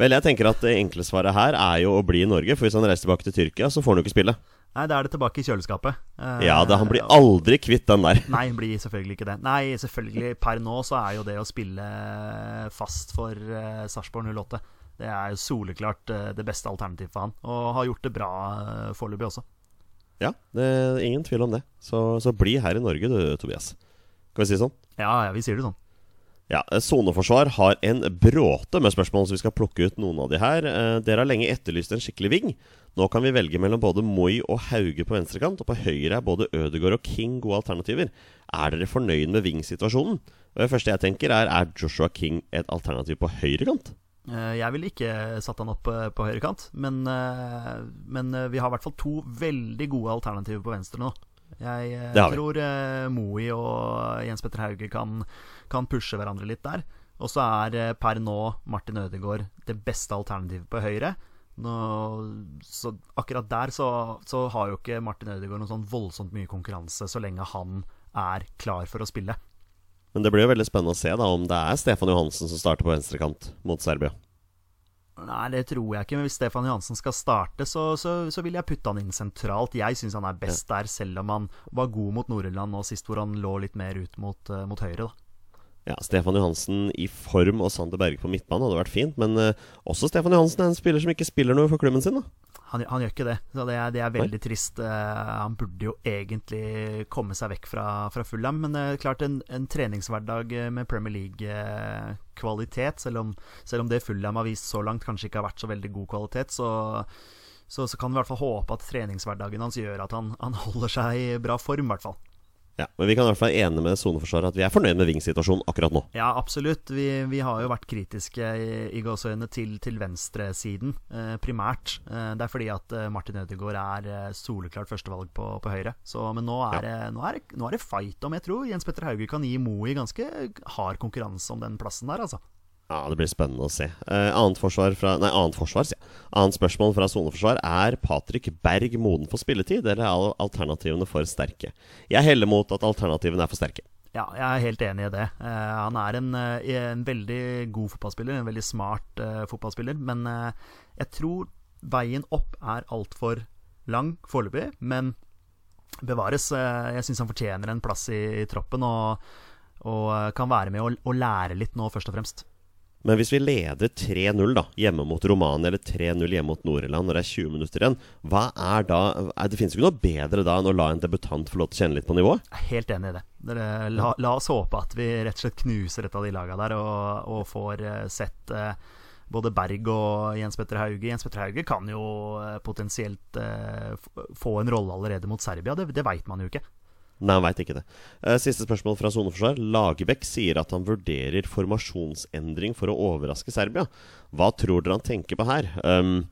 Vel, jeg tenker at det enkle svaret her er jo å bli i Norge, for hvis han reiser tilbake til Tyrkia, så får han jo ikke spille. Nei, da er det tilbake i kjøleskapet. Uh, Ja, det, han blir aldri kvitt den der. Nei, blir selvfølgelig ikke det. Nei, selvfølgelig. Per nå så er jo det å spille fast for uh, Sarpsborg 08 Det er jo soleklart uh, det beste alternativet for han. Og har gjort det bra uh, foreløpig også. Ja, det ingen tvil om det. Så, så bli her i Norge du, Tobias. Skal vi si det sånn? Ja, ja, vi sier det sånn. Ja, eh, Soneforsvar har en bråte med spørsmål, så vi skal plukke ut noen av de her. Eh, Dere har lenge etterlyst en skikkelig ving. Nå kan vi velge mellom både Moi og Hauge på venstrekant, og på høyre er både Ødegaard og King gode alternativer. Er dere fornøyd med Ving-situasjonen? Det første jeg tenker, er er Joshua King et alternativ på høyrekant? Eh, Jeg ville ikke satt han opp på høyrekant, men, men vi har i hvert fall to veldig gode alternativer på venstre nå. Jeg eh, tror eh, Moi og Jens Petter Hauge kan, kan pushe hverandre litt der. Og så er eh, per nå Martin Ødegaard det beste alternativet på høyre. Nå, så akkurat der så, så har jo ikke Martin Ødegaard noe sånn voldsomt mye konkurranse så lenge han er klar for å spille. Men det blir jo veldig spennende å se da om det er Stefan Johansen som starter på venstrekant mot Serbia. Nei, det tror jeg ikke. Men hvis Stefan Johansen skal starte, så, så, så vil jeg putte han inn sentralt. Jeg syns han er best der, selv om han var god mot Nord-Irland nå sist, hvor han lå litt mer ut mot, eh, mot høyre. da Ja, Stefan Johansen i form og Sander Berge på midtbanen hadde vært fint, men uh, også Stefan Johansen er en spiller som ikke spiller noe for klubben sin. da han, han gjør ikke det. Så det er, det er veldig trist. Uh, han burde jo egentlig komme seg vekk fra, fra Fulham. Men er klart, en, en treningshverdag med Premier League-kvalitet, selv, selv om det Fulham har vist så langt, kanskje ikke har vært så veldig god kvalitet, så, så, så kan vi i hvert fall håpe at treningshverdagen hans gjør at han, han holder seg i bra form, i hvert fall. Ja, Men vi kan i hvert fall være enige med soneforsvaret at vi er fornøyd med vingsituasjonen akkurat nå. Ja, absolutt. Vi, vi har jo vært kritiske i, i gåseøynene til, til venstresiden, eh, primært. Eh, det er fordi at eh, Martin Ødegaard er eh, soleklart førstevalg på, på høyre. Så, men nå er, det, nå, er nå er det fight om Jeg tror Jens Petter Hauge kan gi Moi ganske hard konkurranse om den plassen der, altså. Ja, Det blir spennende å se. Eh, annet forsvar fra Nei, annet forsvar. Annet spørsmål fra soneforsvar. Er Patrick Berg moden for spilletid, eller er alternativene for sterke? Jeg heller mot at alternativene er for sterke. Ja, jeg er helt enig i det. Eh, han er en, eh, en veldig god fotballspiller, en veldig smart eh, fotballspiller. Men eh, jeg tror veien opp er altfor lang foreløpig. Men bevares. Jeg syns han fortjener en plass i, i troppen og, og kan være med og, og lære litt nå, først og fremst. Men hvis vi leder 3-0 da, hjemme mot Romania eller 3-0 hjemme mot Nord-Irland når det er 20 minutter igjen, hva er da er, Det finnes ikke noe bedre da enn å la en debutant få lov til å kjenne litt på nivået? Jeg er helt enig i det. La, la oss håpe at vi rett og slett knuser et av de lagene der, og, og får eh, sett eh, både Berg og Jens Petter Hauge. Jens Petter Hauge kan jo eh, potensielt eh, få en rolle allerede mot Serbia, det, det veit man jo ikke. Nei, han veit ikke det. Eh, Siste spørsmål fra soneforsvar. Lagerbäck sier at han vurderer formasjonsendring for å overraske Serbia. Hva tror dere han tenker på her? Um,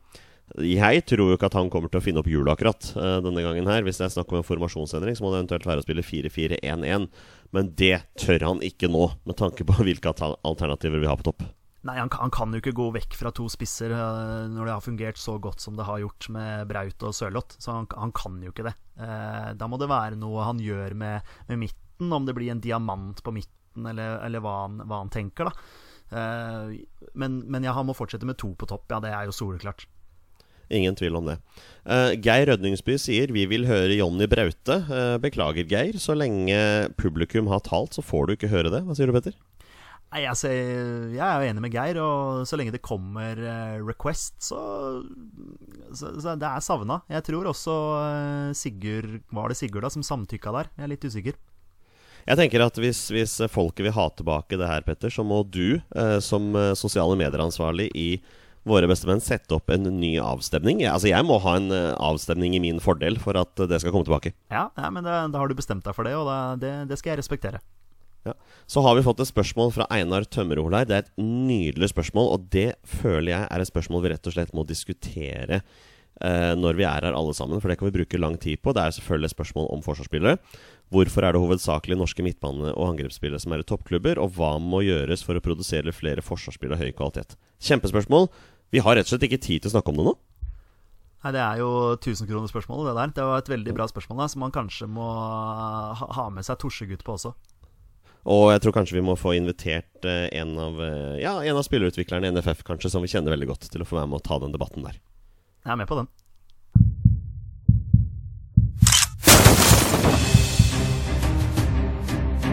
jeg tror jo ikke at han kommer til å finne opp hjulet akkurat eh, denne gangen her. Hvis det er snakk om en formasjonsendring, så må det eventuelt være å spille 4-4-1-1. Men det tør han ikke nå, med tanke på hvilke alternativer vi har på topp. Nei, han, han kan jo ikke gå vekk fra to spisser uh, når det har fungert så godt som det har gjort med Braut og Sørloth. Så han, han kan jo ikke det. Uh, da må det være noe han gjør med, med midten, om det blir en diamant på midten, eller, eller hva, han, hva han tenker, da. Uh, men, men ja, han må fortsette med to på topp, ja, det er jo soleklart. Ingen tvil om det. Uh, Geir Rødningsby sier vi vil høre Jonny Braute. Uh, beklager, Geir. Så lenge publikum har talt, så får du ikke høre det. Hva sier du, Petter? Nei, altså, jeg er jo enig med Geir, og så lenge det kommer eh, request, så, så, så Det er savna. Jeg tror også eh, Sigurd Var det Sigurd da som samtykka der? Jeg er litt usikker. Jeg tenker at hvis, hvis folket vil ha tilbake det her, Petter, så må du eh, som eh, sosiale medieransvarlig i Våre bestemenn sette opp en ny avstemning. Altså Jeg må ha en avstemning i min fordel for at det skal komme tilbake. Ja, ja men da har du bestemt deg for det, og det, det skal jeg respektere. Så har vi fått et spørsmål fra Einar Tømmerholei. Det er et nydelig spørsmål, og det føler jeg er et spørsmål vi rett og slett må diskutere eh, når vi er her alle sammen, for det kan vi bruke lang tid på. Det er selvfølgelig et spørsmål om forsvarsspillere. Hvorfor er det hovedsakelig norske midtbane- og angrepsspillere som er i toppklubber, og hva må gjøres for å produsere flere forsvarsspillere av høy kvalitet? Kjempespørsmål. Vi har rett og slett ikke tid til å snakke om det nå. Nei, Det er jo tusenkronerspørsmålet, det der. Det var et veldig bra spørsmål da, som man kanskje må ha med seg Torsegutt på også. Og jeg tror kanskje vi må få invitert eh, en av, eh, ja, en av spillerutviklerne i NFF kanskje, som vi kjenner veldig godt, til å få være med og ta den debatten der. Jeg er med på den.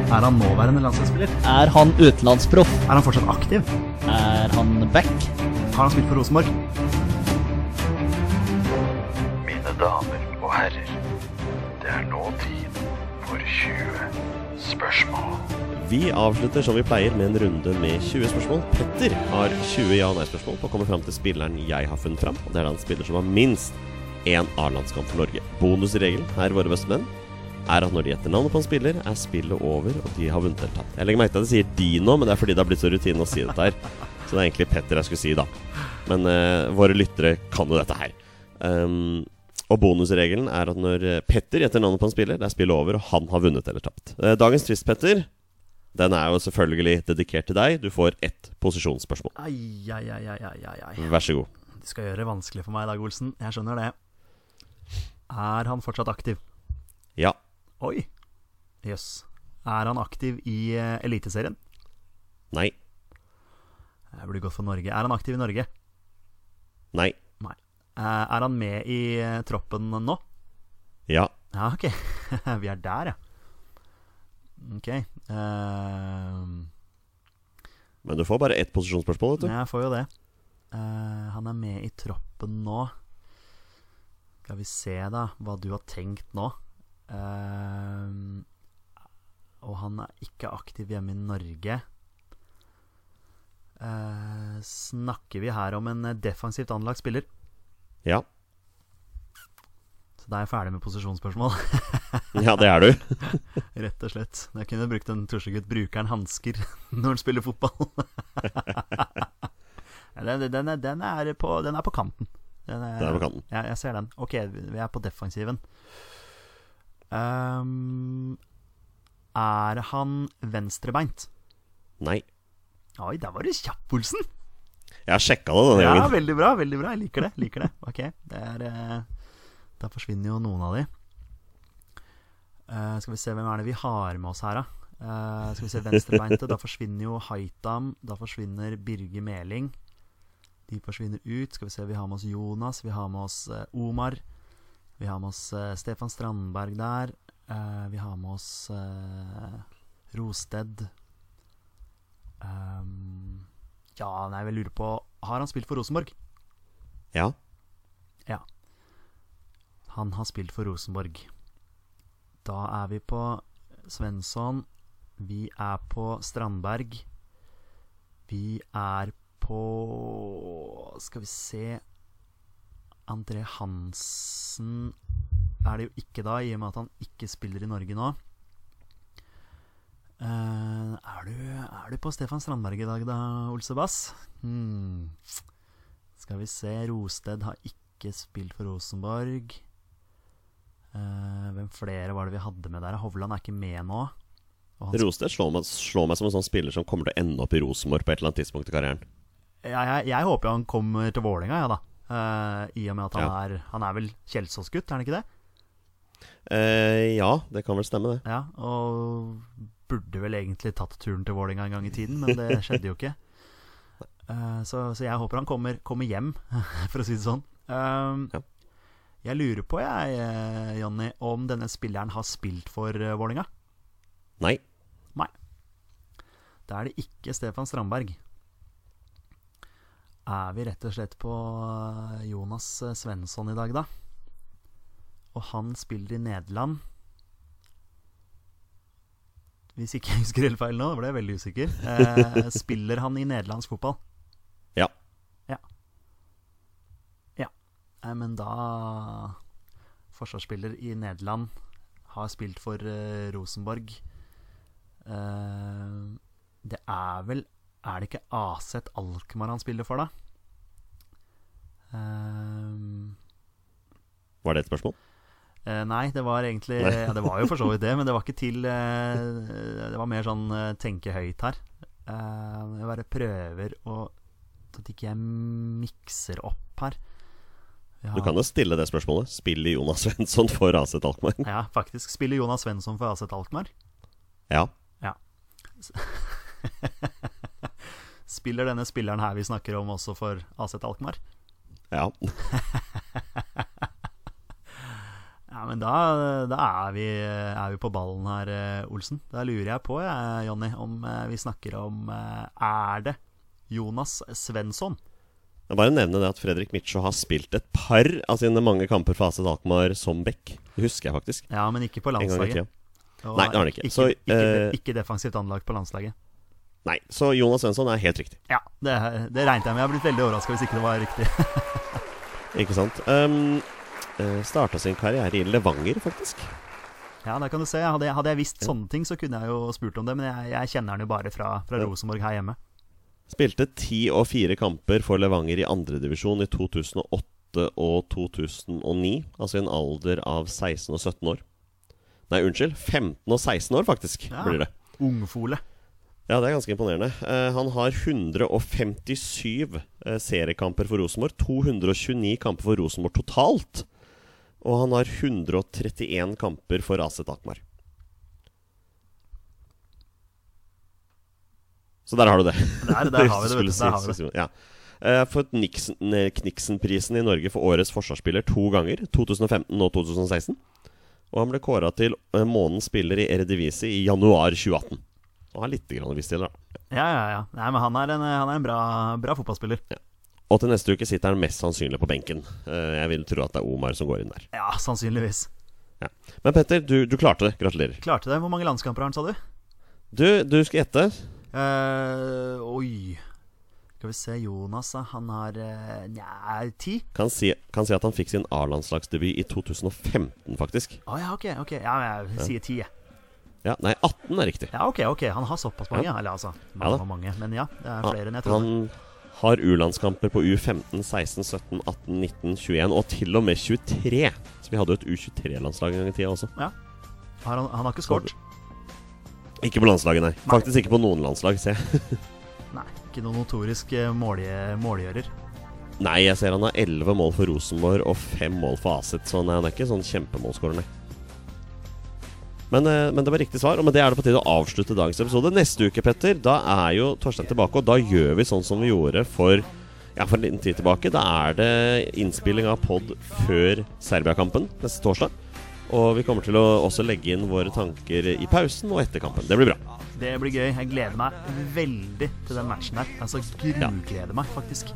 Er han nåværende landslagsspiller? Er han utenlandsproff? Er han fortsatt aktiv? Er han back? Har han spilt for Rosenborg? Mine damer og herrer, det er nå tid for 20 spørsmål. Vi avslutter som vi pleier med en runde med 20 spørsmål. Petter har 20 ja- og nei-spørsmål på å komme fram til spilleren jeg har funnet fram. Og det er da en spiller som har minst én A-landskamp for Norge. Bonusregelen her, våre beste menn, er at når de gjetter navnet på en spiller, er spillet over, og de har vunnet eller tapt. Jeg legger merke til at de sier de nå, men det er fordi det har blitt så rutine å si dette her. Så det er egentlig Petter jeg skulle si, da. Men uh, våre lyttere kan jo dette her. Um, og bonusregelen er at når eh, Petter gjetter navnet på en spiller, det er spillet over, og han har vunnet eller tapt. Eh, Dagens twist, Petter, den er jo selvfølgelig dedikert til deg. Du får ett posisjonsspørsmål. Ai, ai, ai, ai, ai, ai. Vær så god. Du skal gjøre det vanskelig for meg i dag, Olsen. Jeg skjønner det. Er han fortsatt aktiv? Ja. Oi. Jøss. Er han aktiv i uh, Eliteserien? Nei. Det blir godt for Norge. Er han aktiv i Norge? Nei. Eh, er han med i eh, troppen nå? Ja. Ja, ok. Vi er der, ja. Ok. Uh... Men du får bare ett posisjonsspørsmål, vet du. jeg får jo det. Uh, han er med i troppen nå. Skal vi se, da, hva du har tenkt nå. Uh, og han er ikke aktiv hjemme i Norge. Uh, snakker vi her om en defensivt anlagt spiller? Ja. Så da er jeg ferdig med posisjonsspørsmål. Ja, det er du. Rett og slett. Jeg kunne brukt en tusjegutt. Bruker en hansker når han spiller fotball? Den, den, er, den, er på, den er på kanten. Den er, er på kanten. Ja, jeg ser den. Ok, vi er på defensiven. Um, er han venstrebeint? Nei. Oi, der var du kjapp, Olsen! Jeg har sjekka det denne Ja, gangen. veldig bra. veldig bra Jeg liker det. liker det Ok, det er eh, Da forsvinner jo noen av de. Uh, skal vi se, hvem er det vi har med oss her, da? Uh, skal vi se, venstrebeinte. Da forsvinner jo Haitam. Da forsvinner Birger Meling. De forsvinner ut. Skal vi se, vi har med oss Jonas. Vi har med oss uh, Omar. Vi har med oss Stefan Strandberg der. Vi har med oss Rosted. Um, ja, nei, jeg lurer på Har han spilt for Rosenborg? Ja. Ja. Han har spilt for Rosenborg. Da er vi på Svensson. Vi er på Strandberg. Vi er på Skal vi se André Hansen er det jo ikke da, i og med at han ikke spiller i Norge nå. Eh, er, du, er du på Stefan Strandberg i dag, da, Olsebass? Hmm. Skal vi se Rosted har ikke spilt for Rosenborg. Uh, hvem flere var det vi hadde med der? Hovland er ikke med nå. Rosted slår meg, slår meg som en sånn spiller som kommer til å ende opp i Rosenborg på et eller annet tidspunkt i karrieren. jeg, jeg, jeg håper jo han kommer til Vålerenga, ja da. Uh, I og med at han, Ja. er, han er vel Kjelsås-gutt, er han ikke det? Uh, ja, det kan vel stemme, det. Ja, og burde vel egentlig tatt turen til Vålerenga en gang i tiden, men det skjedde jo ikke. Uh, så, så jeg håper han kommer, kommer hjem, for å si det sånn. Um, Ja. Jeg lurer på, jeg, eh, Jonny, om denne spilleren har spilt for uh, Vålerenga? Nei. Da er det ikke Stefan Strandberg. Er vi rett og slett på eh, Jonas Svensson i dag, da? Og han spiller i Nederland. Hvis ikke jeg husker helt feil nå, da ble jeg veldig usikker. Eh, spiller han i nederlandsk fotball? Ja. Ja. Ja. Nei, men da Forsvarsspiller i Nederland. Har spilt for eh, Rosenborg. Eh, det er vel Er det ikke AZ Alkmaar han spiller for, da? Eh, Var det et spørsmål? Eh, nei, det var egentlig ja, Det var jo for så vidt det, men det var ikke til uh, Det var mer sånn uh, tenke høyt her. Jeg bare prøver å at ikke jeg mikser opp her. Ja, Du kan jo stille det spørsmålet. Spiller Jonas Svensson for AC Alkmaar? ja, faktisk. Spiller Jonas Svensson for AC Alkmaar? Ja. Ja. Spiller denne spilleren her vi snakker om, også for AC Alkmaar? Ja. Ja, men da, da er, vi, er vi på ballen her, eh, Olsen. Da lurer jeg på, jeg, Jonny, om eh, vi snakker om eh, Er det Jonas Svensson? Jeg bare nevne det at Fredrik Mitsjå har spilt et par av sine mange kamper for AC Alkmaar som back. Det husker jeg faktisk. Ja, men ikke på landslaget. Nei, det har han ikke. Ikke, Så, ikke, uh, ikke defensivt anlagt på landslaget. Nei, så Jonas Svensson er helt riktig. Ja, det, det regnet jeg med. Jeg har blitt veldig overraska hvis ikke det var riktig. Ikke sant? Um, Starta sin karriere i Levanger, faktisk. Ja, der kan du se. Hadde jeg, hadde jeg visst sånne ting, så kunne jeg jo spurt om det. Men jeg, jeg kjenner han jo bare fra, fra Ja. Rosenborg her hjemme. Spilte ti og fire kamper for Levanger i andredivisjon i 2008 og 2009. Altså i en alder av 16 og 17 år. Nei, unnskyld. 15 og 16 år, faktisk, Ja. blir det. Ungfole. Ja, det er ganske imponerende. Uh, han har 157 uh, seriekamper for Rosenborg. 229 kamper for Rosenborg totalt. Og han har 131 kamper for AZ Akmar. Så der har du det. Der, der har vi det. Der har vi det. Ja. Uh, Fått eh, Kniksen-prisen i Norge for årets forsvarsspiller to ganger. 2015 og 2016. Og han ble kåra til eh, månedens spiller i Eredivisie i januar 2018. Og har litt grann visst til det, da. Ja, ja, ja. Nei, men han er en, han er en bra, bra fotballspiller. Og til neste uke sitter han mest sannsynlig på benken. Eh, Jeg vil tro at det er Omar som går inn der. Ja, sannsynligvis. Men Petter, du, du klarte det. Gratulerer. Klarte det. Hvor mange landskamper har han, sa du? Du, du skal gjette. Uh, oi Skal vi se, Jonas. Han har uh, Nja, ti? Kan si, kan si at han fikk sin A-landslagsdebut i 2015, faktisk. Å ja, ok. ok Ja, jeg sier ti, jeg. Ja, Nei, 18 er riktig. Ja, ok, ok. Han har såpass mange. Ja. Eller altså, mange ja, og mange. Men ja, det er flere flere enn jeg trodde. han har U-landskamper på U15, 16, 17, 18, 19, 21 og til og med 23. Så vi hadde jo et U23-landslag en gang i tida også. Har han, han har ikke skåret? Ikke på landslaget, nei. Faktisk ikke på noen landslag, se. Nei, ikke noen notorisk eh, målje, målgjører. Nei, jeg ser han har 11 mål for Rosenborg og 5 mål for Aset, så nei, han er ikke sånn kjempemålskårer, nei. Men, eh, men det var riktig svar, og med det er det på tide å avslutte dagens episode. Neste uke, Petter, da er jo Torstein tilbake, og da gjør vi sånn som vi gjorde for ja, for en liten tid tilbake. Da er det innspilling av pod før Serbia-kampen neste torsdag. Og vi kommer til å også legge inn våre tanker i pausen og etter kampen. Det blir bra. Det blir gøy. Jeg gleder meg veldig til den matchen her. Altså grugleder meg, faktisk.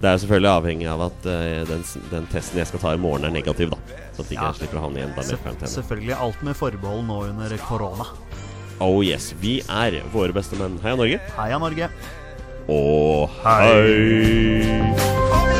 Det er jo selvfølgelig avhengig av at uh, den, den testen jeg skal ta i morgen, er negativ, da. Så at ikke Ja. jeg slipper å havne i enda mer karantene. Selvfølgelig alt med forbehold nå under korona. Oh yes, vi er våre beste menn. Heia Norge. Heia Norge. Og hei. hei!